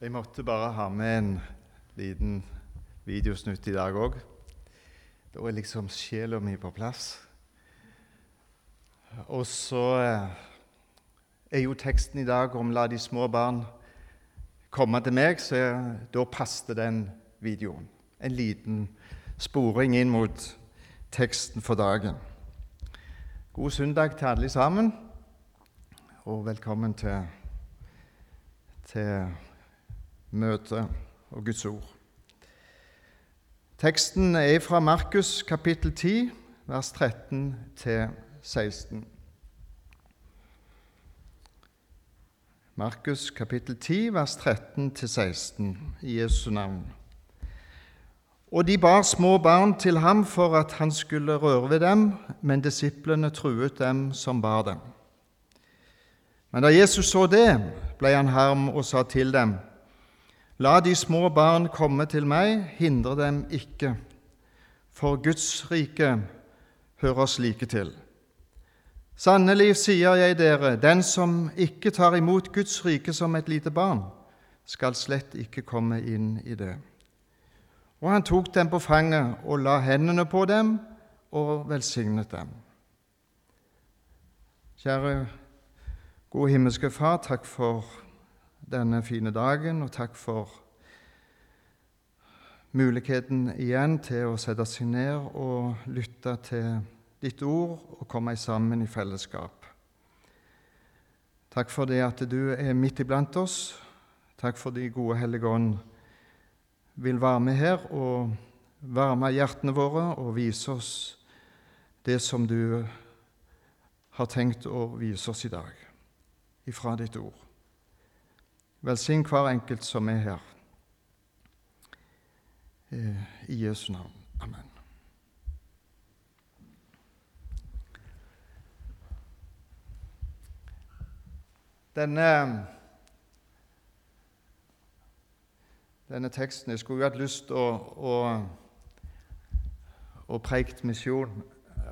Jeg måtte bare ha med en liten videosnutt i dag òg. Da er liksom sjela mi på plass. Og så eh, er jo teksten i dag om 'la de små barn komme til meg', så da passet den videoen. En liten sporing inn mot teksten for dagen. God søndag til alle sammen, og velkommen til, til møte og Guds ord. Teksten er fra Markus kapittel 10, vers 13 til 16. Markus kapittel 10, vers 13 til 16, i Jesu navn. Og de bar små barn til ham for at han skulle røre ved dem, men disiplene truet dem som bar dem. Men da Jesus så det, ble han harm og sa til dem:" La de små barn komme til meg, hindre dem ikke, for Guds rike hører slike til. Sannelig sier jeg dere, den som ikke tar imot Guds rike som et lite barn, skal slett ikke komme inn i det. Og han tok dem på fanget og la hendene på dem og velsignet dem. Kjære gode himmelske Far, takk for denne fine dagen, og takk for muligheten igjen til å sette seg ned og lytte til ditt ord og komme sammen i fellesskap. Takk for det at du er midt iblant oss. Takk for de gode Hellige Ånd vil være med her og varme hjertene våre og vise oss det som du har tenkt å vise oss i dag, ifra ditt ord. Velsign hver enkelt som er her. Eh, I Jesu navn. Amen. Denne, denne teksten Jeg skulle jo hatt lyst til å, å, å preike misjon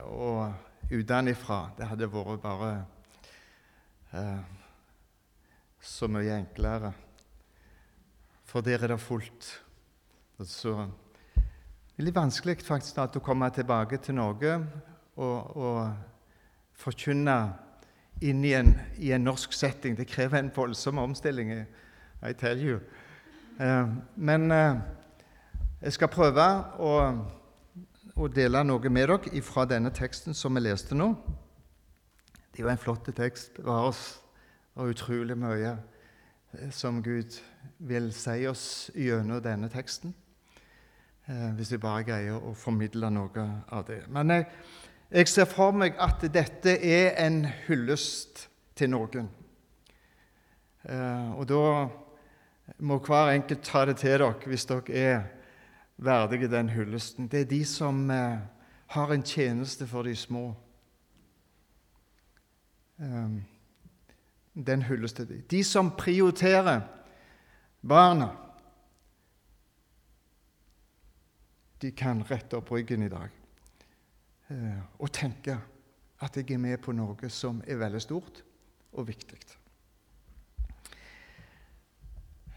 og utenfra. Det hadde vært bare eh, så mye enklere. For der er det fullt. Så det er litt vanskelig faktisk å komme tilbake til Norge og, og forkynne inn i en, i en, norsk setting. Det krever en voldsom omstilling. I tell you. Eh, men eh, jeg skal prøve å, å, dele noe med dere fra denne teksten som vi leste nå. Det er jo en flott tekst. Det var oss og utrolig mye eh, som Gud vil si oss gjennom denne teksten. Eh, hvis vi bare greier å formidle noe av det. Men jeg, jeg ser for meg at dette er en hyllest til noen. Eh, og da må hver enkelt ta det til dere hvis dere er verdige den hyllesten. Det er de som har en tjeneste for de små. Um, den hylles dem. De som prioriterer barna, de kan rette opp ryggen i dag eh, og tenke at jeg er med på noe som er veldig stort og viktig.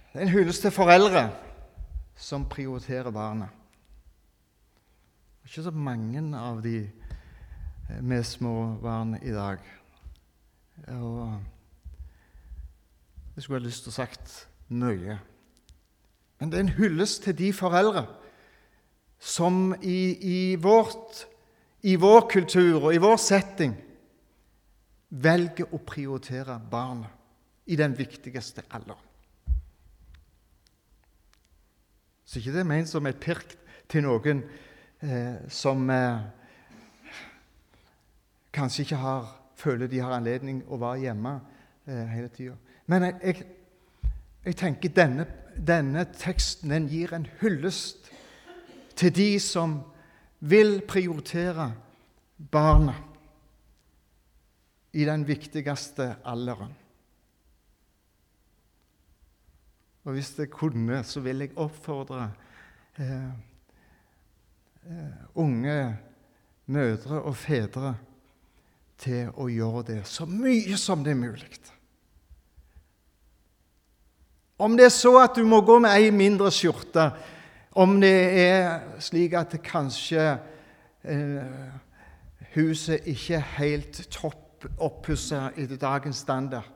Det er en hyllest til foreldre som prioriterer barna. Ikke så mange av de eh, med små barn i dag. Og jeg skulle ha lyst til å sagt mye. Men det er en hyllest til de foreldre som i, i, vårt, i vår kultur og i vår setting velger å prioritere barnet i den viktigste alderen. Så ikke det er ment som et pirk til noen eh, som eh, kanskje ikke har, føler de har anledning å være hjemme eh, hele tida. Men jeg, jeg, jeg tenker denne, denne teksten den gir en hyllest til de som vil prioritere barna i den viktigste alderen. Og hvis jeg kunne, så vil jeg oppfordre eh, eh, unge mødre og fedre til å gjøre det så mye som det er mulig. Om det er så at du må gå med ei mindre skjorte, om det er slik at kanskje eh, huset ikke er helt topp oppussa etter dagens standard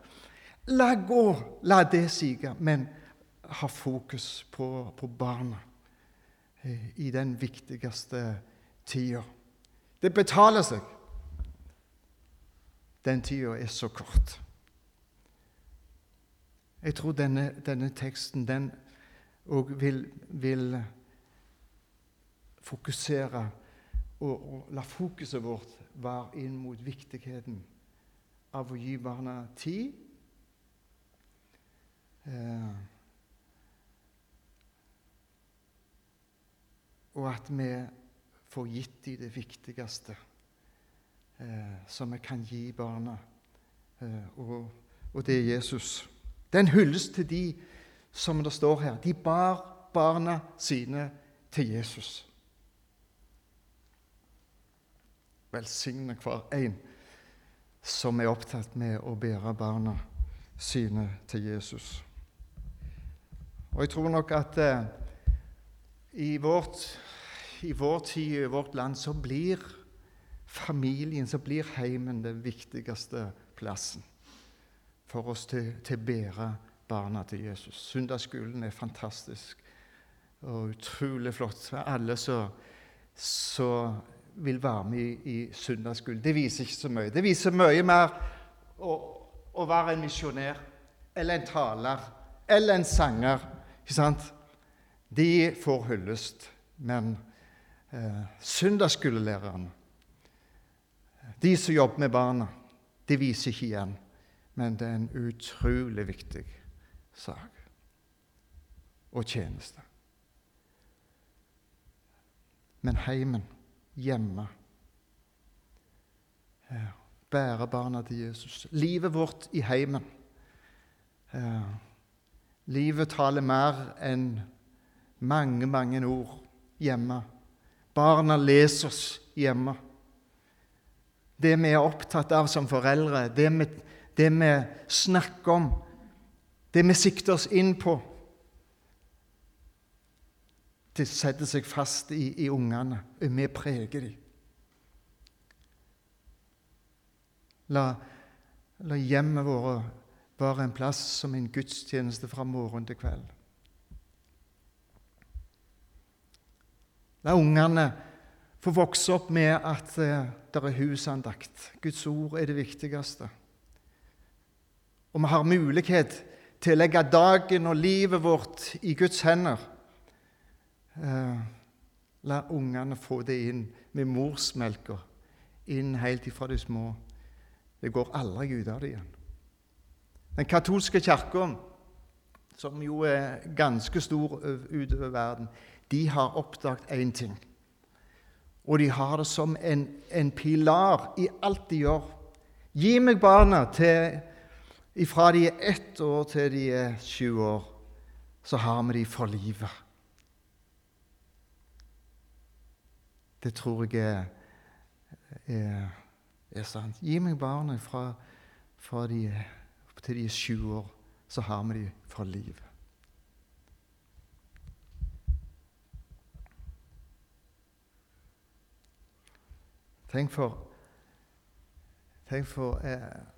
La gå, la det sige, men ha fokus på, på barna eh, i den viktigste tida. Det betaler seg. Den tida er så kort. Jeg tror denne, denne teksten den òg vil, vil, fokusere og, og, la fokuset vårt være inn mot viktigheten av å gi barna tid. Eh, og at vi får gitt dem det viktigste eh, som vi kan gi barna, eh, og, og det er Jesus. Det er en hyllest til de som det står her. De bar barna sine til Jesus. Velsigne hver en som er opptatt med å bære barna sine til Jesus. Og jeg tror nok at eh, i, vårt, i vår tid i vårt land så blir familien, så blir heimen den viktigste plassen for oss til, til å bære barna til Jesus. Søndagsskolen er fantastisk og utrolig flott. Alle som vil være med i, i søndagsskolen. Det viser ikke så mye. Det viser mye mer å, å være en misjonær eller en taler eller en sanger. Ikke sant? De får hyllest. Men eh, søndagsskolelærerne, de som jobber med barna, de viser ikke igjen men det er en utrolig viktig sak og tjeneste. Men heimen, hjemme Bære barna til Jesus. Livet vårt i heimen. Livet taler mer enn mange, mange ord hjemme. Barna leser oss hjemme. Det vi er opptatt av som foreldre, det vi det vi snakker om, det vi sikter oss inn på, det setter seg fast i, i ungene. Vi preger dem. La, la hjemmet vårt være en plass som en gudstjeneste fra morgen til kveld. La ungene få vokse opp med at uh, det er husandakt. Guds ord er det viktigste. Og vi har mulighet til å legge dagen og livet vårt i Guds hender. Eh, la ungene få det inn med morsmelka, inn helt ifra de små. Det går aldri ut av det igjen. Den katolske kirka, som jo er ganske stor utover verden, de har oppdaget én ting. Og de har det som en, en pilar i alt de gjør. Gi meg barna til Ifra de er ett år til de er sju år, så har vi de for livet. Det tror jeg er, er, er sant. Gi meg barna fra, fra de til de er sju år, så har vi de for livet. Tenk for, tenk for eh,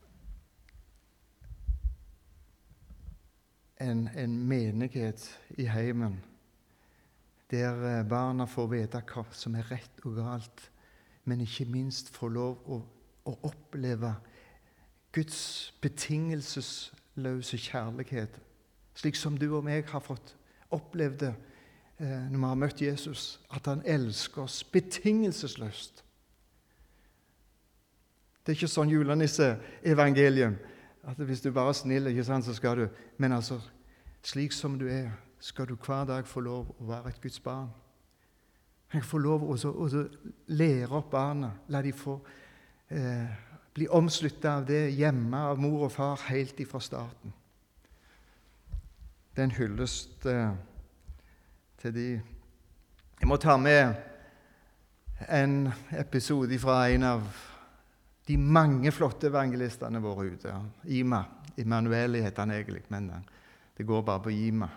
en, en menighet i heimen der eh, barna får vite hva som er rett og galt, men ikke minst får lov å, å oppleve Guds betingelsesløse kjærlighet, slik som du og meg har fått opplevd det eh, når vi har møtt Jesus, at han elsker oss betingelsesløst. Det er ikke sånn julenisseevangelium at hvis du bare er snill, ikke sant, så skal du Men altså, slik som du er, skal du hver dag få lov å være et Guds barn. Jeg får lov å lære opp barna, la de få eh, bli omslutta av det hjemme av mor og far helt ifra starten. Det er en hyllest eh, til de Jeg må ta med en episode fra en av de mange flotte evangelistene våre ute. Ima. Immanueli heter han egentlig, men Det går bare på Ima.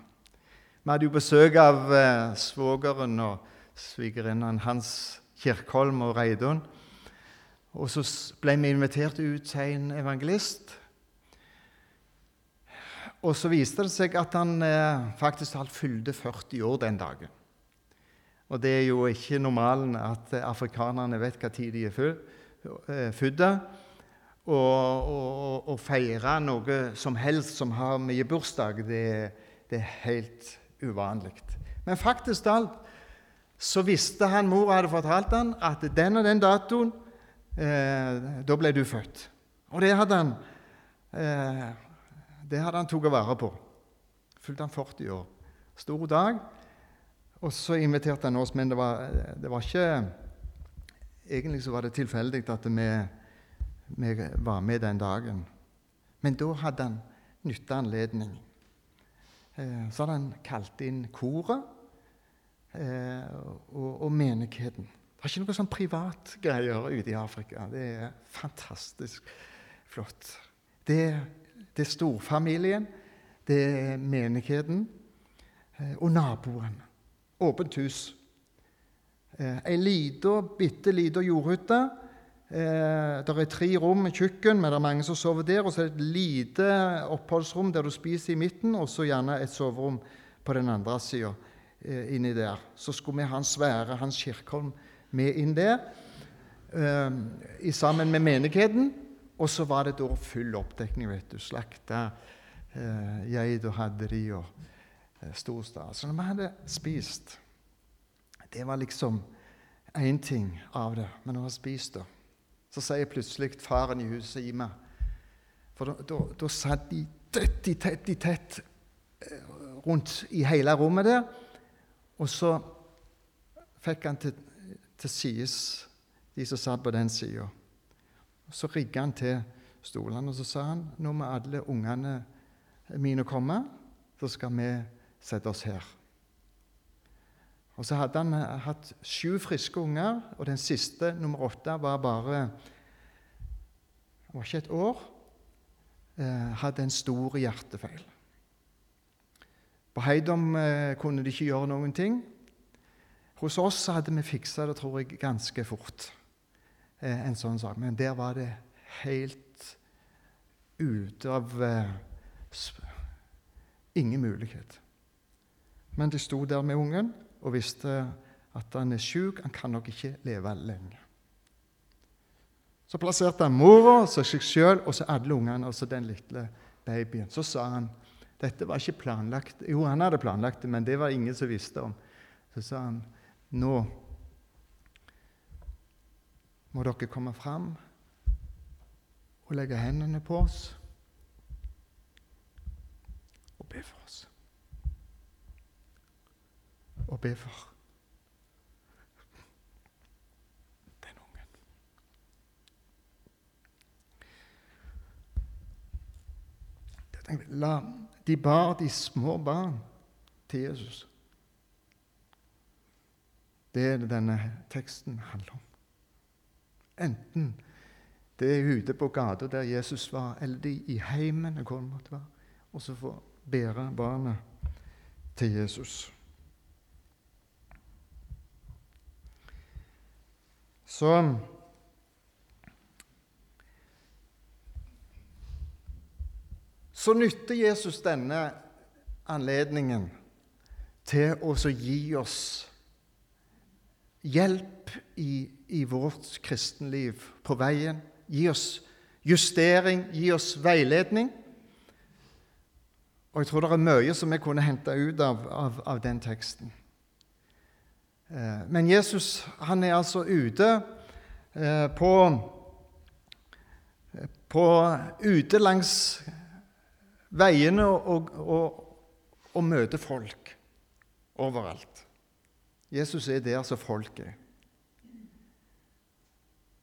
Vi hadde jo besøk av eh, svogeren og svigerinnen hans, Kirkholm og Reidun. Og så ble vi invitert ut til en evangelist. Og så viste det seg at han eh, faktisk alt fylte 40 år den dagen. Og det er jo ikke normalen at afrikanerne vet hva tid de er født. Og å feire noe som helst som har mye bursdag, det, det er helt uvanlig. Men faktisk alt så visste han, mor hadde fortalt han, at den og den datoen, eh, da ble du født. Og det hadde han eh, det hadde han tatt vare på. Fylte han 40 år. Stor dag. Og så inviterte han oss, men det var, det var ikke Egentlig så var det tilfeldig at vi, vi, var med den dagen. Men da hadde han nytta anledning. Eh, så hadde han kalt inn koret eh, og, og, menigheten. Det er ikke noe sånn privatgreier ute i Afrika. Det er fantastisk flott. Det, det er storfamilien, det er menigheten eh, og naboen. åpent hus. Eh, Ei lita, bitte lita jordhytte. Eh, det er tre rom med kjøkken, men det er mange som sover der. Og så er det et lite oppholdsrom der du spiser i midten, og så gjerne et soverom på den andre sida. Eh, inni der. Så skulle vi ha en svære Hans Kirkholm med inn der sammen med menigheten. Og så var det da full oppdekning. vet du, Slakta eh, og hadde de. og Eh, storstad. Så når vi hadde spist Det var liksom én ting av det. Men når jeg har spist, da, så sier plutselig faren i huset i meg For da satt de tett i tett i tett eh, rundt i hele rommet der. Og så fikk han til, til sides de som satt på den sida. Så rigga han til stolene, og så sa han nå må alle ungene mine komme, så skal vi sette oss her. Og Så hadde han eh, hatt sju friske unger, og den siste, nummer åtte, var bare var ikke et år. Eh, hadde en stor hjertefeil. På Heidom eh, kunne de ikke gjøre noen ting. Hos oss hadde vi fiksa det tror jeg, ganske fort, en sånn sak. Men der var det helt ute av Ingen mulighet. Men de sto der med ungen og visste at han er sjuk, han kan nok ikke leve lenge. Så plasserte han mora, så seg sjøl og så alle ungene og så den lille babyen. Så sa han dette var ikke planlagt. Jo, han hadde planlagt det, men det var ingen som visste om. Så sa han nå må dere komme fram og legge hendene på oss og be for oss og be for den ungen. La de bar de små barn til Jesus. Det er det denne teksten handler om. Enten det er ute på gata der Jesus var, eller de i heimen, hvor det måtte være, og så få bære barnet til Jesus. Så Så nytter Jesus denne anledningen til å gi oss hjelp i, i vårt kristenliv på veien. Gi oss justering, gi oss veiledning. Og jeg tror det er mye som vi kunne hente ut av, av, av den teksten. Eh, men Jesus han er altså ute eh, på, på ute langs veiene og, og, og møter folk overalt. Jesus er der som folk er.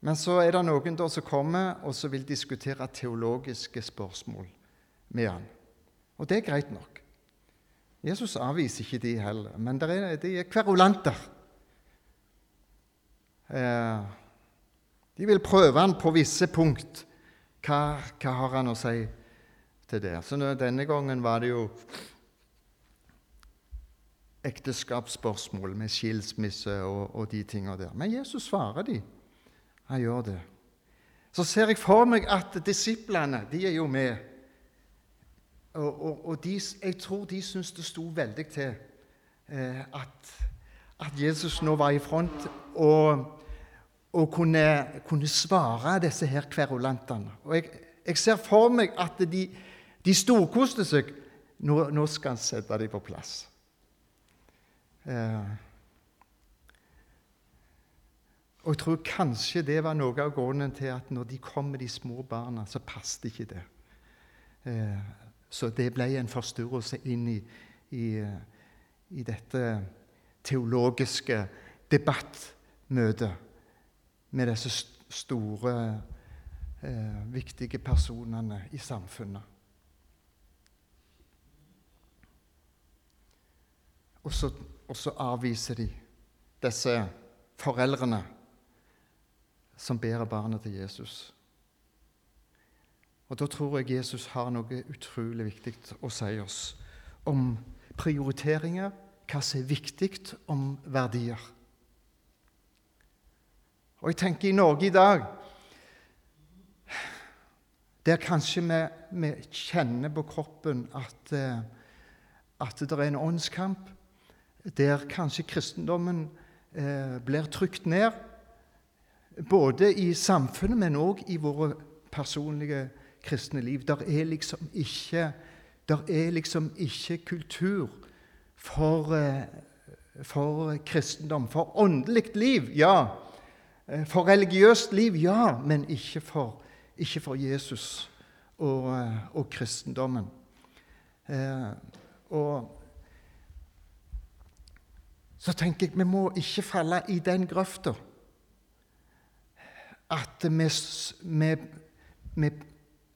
Men så er det noen der som kommer og som vil diskutere teologiske spørsmål med han. Og det er greit nok. Jesus avviser ikke de heller, men de er kverulanter. Eh, de vil prøve han på visse punkt. Hva, hva har han å si til det. Så denne gangen var det jo ekteskapsspørsmål med skilsmisse og, og de tingene der. Men Jesus svarer de. Han gjør det. Så ser jeg for meg at disiplene de er jo med. Og, og, og de, jeg tror de syns det sto veldig til eh, at, at, Jesus nå var i front og, og kunne, kunne, svare disse her kverulantene. Og jeg, jeg, ser for meg at de, de storkoste seg. Nå, nå skal han sette dem på plass. Eh, og jeg tror kanskje det var noe av grunnen til at når de kom med de små barna, så passet ikke det. Eh, så det ble en forstyrrelse inn i, i, i dette teologiske debattmøte med disse store, eh, viktige personene i samfunnet. Og så, og så avviser de disse foreldrene som bærer barnet til Jesus. Og Da tror jeg Jesus har noe utrolig viktig å si oss om prioriteringer, hva som er viktig om verdier. Og jeg tenker i Norge i dag Der kanskje vi, vi kjenner på kroppen at, eh, at det er en åndskamp, der kanskje kristendommen eh, blir trykt ned både i samfunnet, men òg i våre personlige kristne liv. Der er liksom ikke, der er liksom ikke kultur for, eh, for kristendom. For åndelig liv, ja. Eh, for religiøst liv, ja. Men ikke for, ikke for Jesus og, eh, og kristendommen. Og så tenker jeg vi må ikke falle i den grøfta at vi, vi, vi,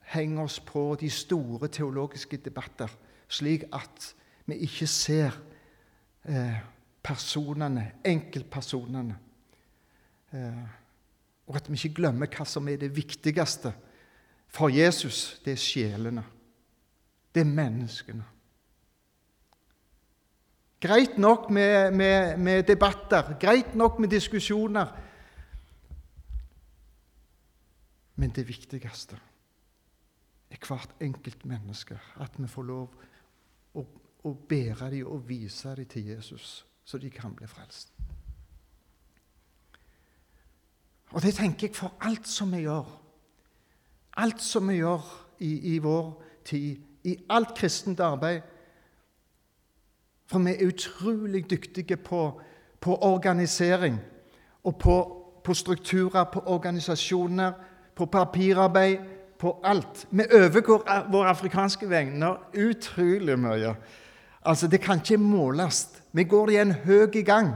henger oss på de store teologiske debatter, slik at vi ikke ser eh, personene, enkeltpersonene. Eh, og at vi ikke glemmer hva som er det viktigste for Jesus. Det er sjelene. Det er menneskene. Greit nok med, med, med debatter, greit nok med diskusjoner. Men det viktigste er hvert enkelt menneske. At vi får lov å, å bære dem og vise dem til Jesus, så de kan bli frelst. Og det tenker jeg for alt som vi gjør. Alt som vi gjør i, i vår tid, i alt kristent arbeid. For vi er utrolig dyktige på, på organisering og på, på strukturer, på organisasjoner på papirarbeid, på alt. Vi overgår våre afrikanske venner utrolig mye. Altså, Det kan ikke måles. Vi går i en høy gang.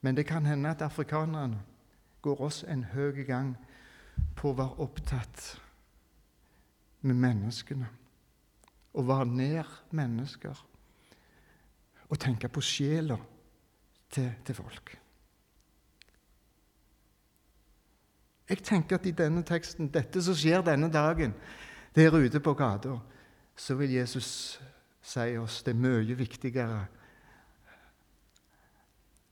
Men det kan hende at afrikanerne går oss en høy gang på å være opptatt med menneskene. Å være nær mennesker og tenke på sjela til, til folk. Jeg tenker at i denne teksten, dette som skjer denne dagen der ute på gata, så vil Jesus si oss det er mye viktigere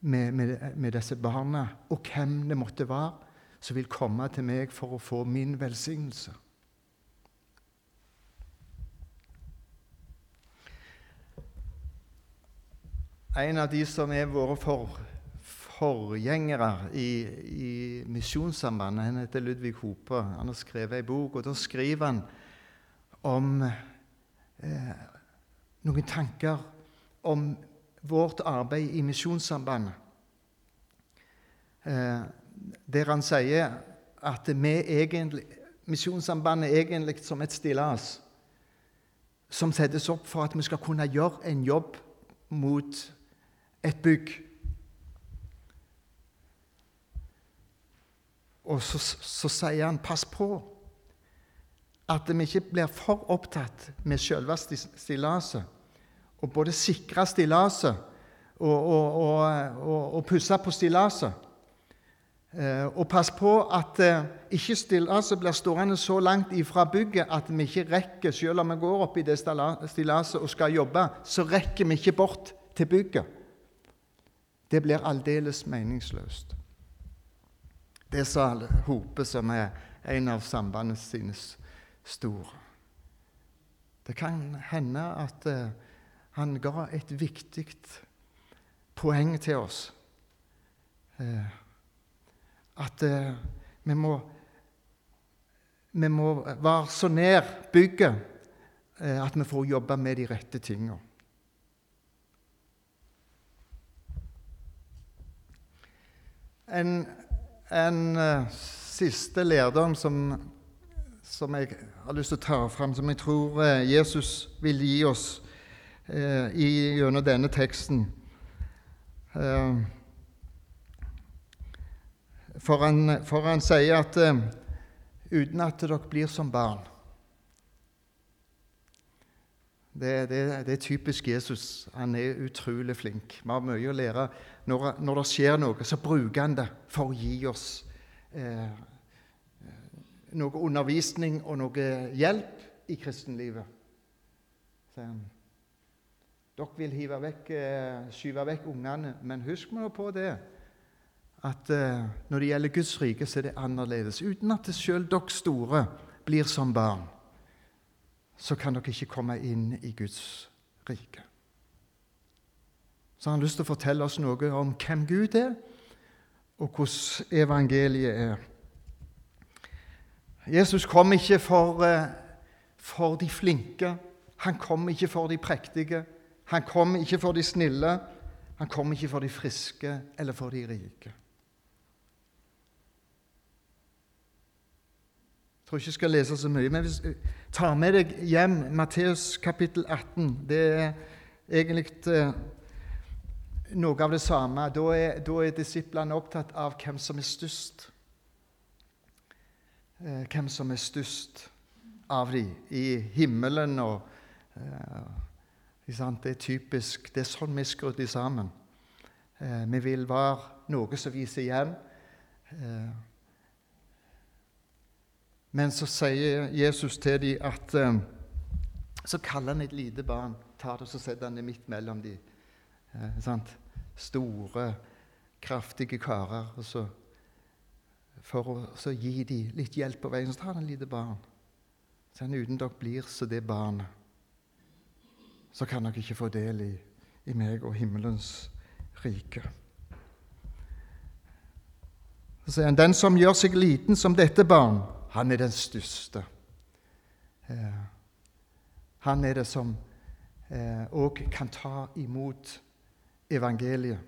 med, med, med, disse barna og hvem det måtte være som vil komme til meg for å få min velsignelse. En av de som er våre for forgjengere i, i Misjonssambandet. Han heter Ludvig Hope. Han har skrevet ei bok, og da skriver han om eh, noen tanker om vårt arbeid i Misjonssambandet. Eh, der han sier at Misjonssambandet er egentlig som et stillas som settes opp for at vi skal kunne gjøre en jobb mot et bygg. Og så, så, sier han pass på at vi ikke blir for opptatt med selve stillaset. Og både sikre stillaset og, og, og, og pusse på stillaset. Eh, og pass på at eh, ikke stillaset blir stående så langt ifra bygget at vi ikke rekker, selv om vi går opp i det stillaset og skal jobbe, så rekker vi ikke bort til bygget. Det blir aldeles meningsløst. Det sa Hope, som er en av sambandets sine store. Det kan hende at uh, han ga et viktig poeng til oss. Uh, at uh, vi må vi må være så nær bygget at vi får jobbe med de rette tingene. En, en siste lærdom som, som, jeg har lyst til å ta fram, som jeg tror uh, Jesus vil gi oss eh, gjennom denne teksten for han, for, han, sier at uten at dere blir som barn det, det, det, er typisk Jesus. Han er utrolig flink. Vi har mye å lære. Når, når, det skjer noe, så bruker han det for å gi oss eh, noe undervisning og noe hjelp i kristenlivet. Sier han. Dere vil hive vekk, eh, skyve vekk ungene, men husk nå på det at eh, når det gjelder Guds rike, så er det annerledes. Uten at sjøl dere store blir som barn så kan dere ikke komme inn i Guds rike. Så han har lyst til å fortelle oss noe om hvem Gud er, og hvordan evangeliet er. Jesus kom ikke for, eh, for de flinke, han kom ikke for de prektige, han kom ikke for de snille, han kom ikke for de friske eller for de rike. Jeg tror ikke jeg skal lese så mye. Men hvis du tar med deg hjem Matteus kapittel 18 Det er egentlig eh, noe av det samme. Da er, da er disiplene opptatt av hvem som er størst. Eh, hvem som er størst av dem i himmelen og eh, Det er typisk. Det er sånn vi er skrudd sammen. Eh, vi vil være noe som viser igjen. Eh, men så sier Jesus til dem at eh, Så kaller han et lite barn, tar det og så setter han det midt mellom dem. Eh, Store, kraftige karer. Og så, for å gi dem litt hjelp på veien, så tar han et lite barn. Så han uten dere blir så det barnet, så kan dere ikke få del i, i meg og himmelens rike. Så sier han, den som gjør seg liten som dette barn, han er den største. Eh, han er det som òg eh, kan ta imot evangeliet.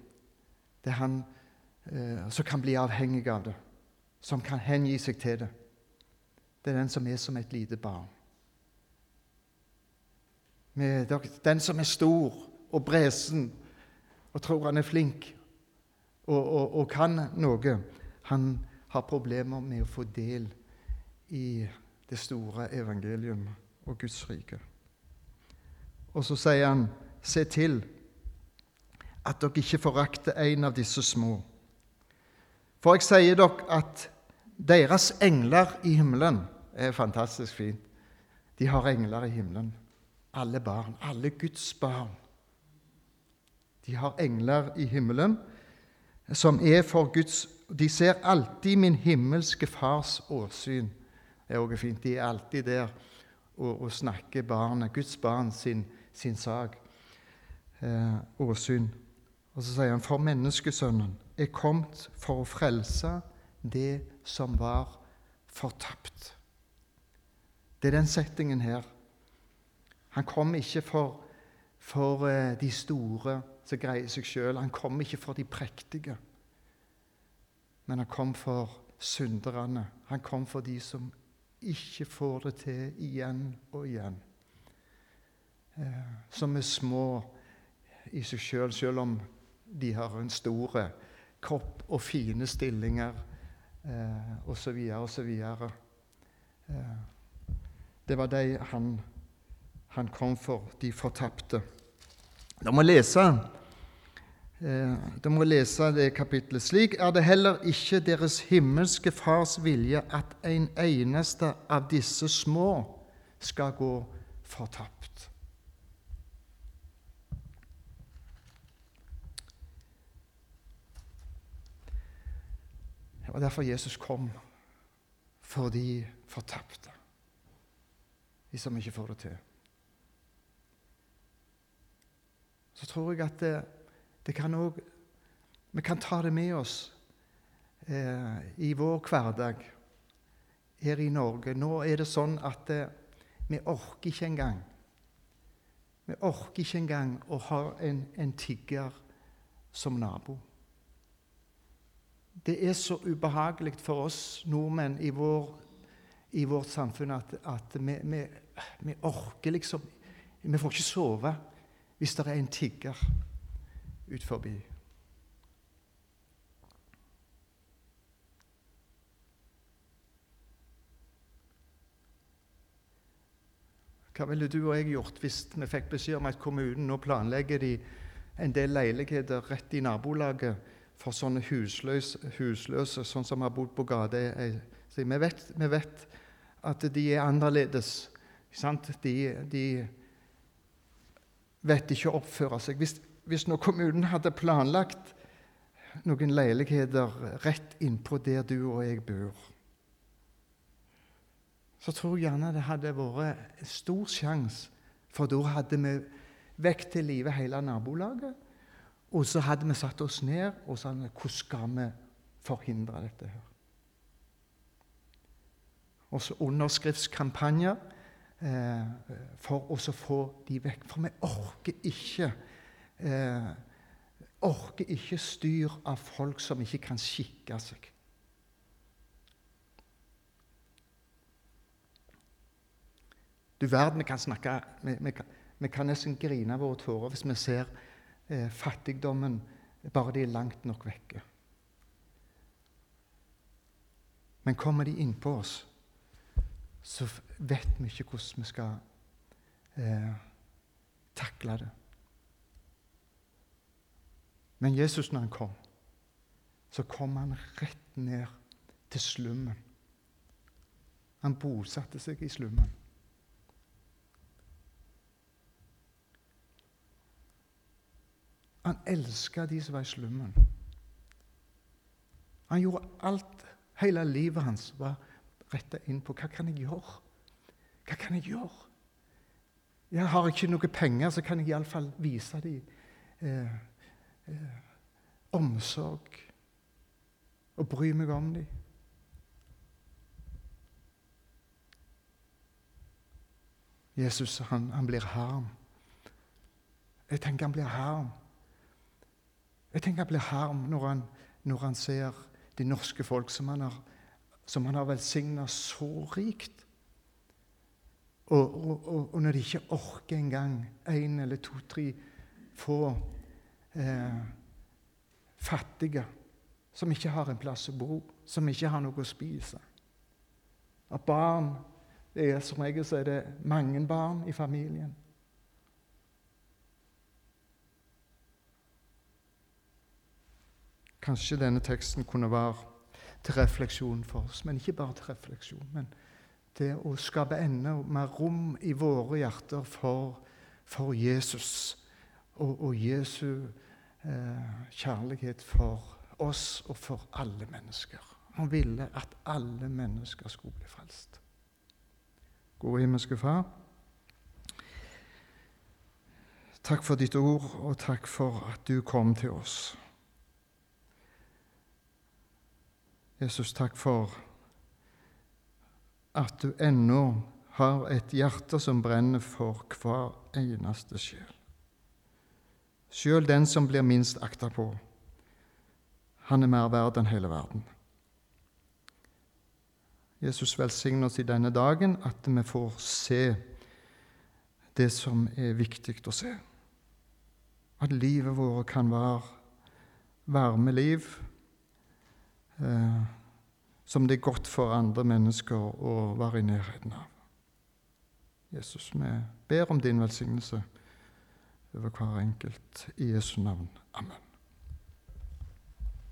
Det er han eh, som kan bli avhengig av det, som kan hengi seg til det. Det er den som er som et lite barn. Den som er stor og bresen og tror han er flink og, og, og kan noe, han har problemer med å få del i det store evangelium og Guds rike. Og så sier han, se til at dere ikke forakter en av disse små. For jeg sier dere at deres engler i himmelen er fantastisk fint. De har engler i himmelen. Alle barn, alle Guds barn. De har engler i himmelen som er for Guds De ser alltid min himmelske Fars åsyn er også fint. De er alltid der og, og snakker barnet, Guds barn sin, sin sak. Eh, åsyn. Og så sier han, for menneskesønnen er kommet for å frelse det som var fortapt. Det er den settingen her. Han kom ikke for, for eh, de store som greier seg sjøl. Han kom ikke for de prektige. Men han kom for synderne. Han kom for de som ikke får det til igjen og igjen. Eh, som er små i seg sjøl, selv om de har en stor kropp og fine stillinger eh, osv. osv. Eh, det var de han, han kom for, de fortapte. Da må lese Eh, da må lese det kapittelet. Slik er det heller ikke deres himmelske Fars vilje at en eneste av disse små skal gå fortapt. Det var derfor Jesus kom, for de fortapte, de som ikke får det til. Så tror jeg at det, det kan òg vi kan ta det med oss eh, i vår hverdag her i Norge. Nå er det sånn at eh, vi orker ikke engang Vi orker ikke engang å ha en, en tigger som nabo. Det er så ubehagelig for oss nordmenn i, vår, i vårt samfunn at, at vi, vi, vi, orker liksom Vi får ikke sove hvis det er en tigger ut forbi. Hva ville du og jeg gjort hvis vi fikk beskjed om at kommunen nå planlegger de en del leiligheter rett i nabolaget for sånne husløse, husløse sånn som har bodd på gata? Vi vet, vi vet at de er annerledes. De, de, vet ikke å oppføre seg. Hvis, hvis nå kommunen hadde planlagt noen leiligheter rett innpå der du og jeg bor så tror jeg gjerne det hadde vært en stor sjanse. For da hadde vi vekk til live hele nabolaget. Og så hadde vi satt oss ned og sa hvordan skal vi forhindre dette. her? Og så underskriftskampanjer eh, for å få de vekk. For vi orker ikke eh, orker ikke styr av folk som ikke kan skikke seg. Du verden, vi kan snakke vi, vi, vi kan nesten grine våre tårer hvis vi ser eh, fattigdommen bare de er langt nok vekke. Men kommer de innpå oss, så vet vi ikke hvordan vi skal eh, takle det. Men Jesus, når han kom, så kom han rett ned til slummen. Han bosatte seg i slummen. Han elska de som var i slummen. Han gjorde alt. Hele livet hans var retta inn på hva kan jeg gjøre? Hva kan jeg gjøre? Jeg har ikke noe penger, så kan jeg iallfall vise dem eh, eh, omsorg og bry meg om dem. Jesus han, han blir harm. Jeg tenker han blir harm. Jeg tenker han blir harm når han, når han ser de norske folk som han har, som har velsigna så rikt. Og, og, og, når de ikke orker engang én eller to-tre få eh, fattige som ikke har en plass å bo, som ikke har noe å spise. At barn det er Som regel så er det mange barn i familien. Kanskje denne teksten kunne være til refleksjon for oss, men ikke bare til refleksjon. men til å skape enda mer rom i våre hjerter for, for Jesus og, og Jesu eh, kjærlighet for oss og for alle mennesker. Han ville at alle mennesker skulle bli frelst. Gode himmelske Far. Takk for ditt ord, og takk for at du kom til oss. Jesus, takk for at du ennå har et hjerte som brenner for hver eneste sjel. Sjøl den som blir minst akta på. Han er mer verd enn hele verden. Jesus velsigne oss i denne dagen, at vi får se det som er viktig å se. At livet vårt kan være varme liv eh, som det er godt for andre mennesker å være i nærheten av. Jesus, vi ber om din velsignelse over hver enkelt i Jesu navn. Amen.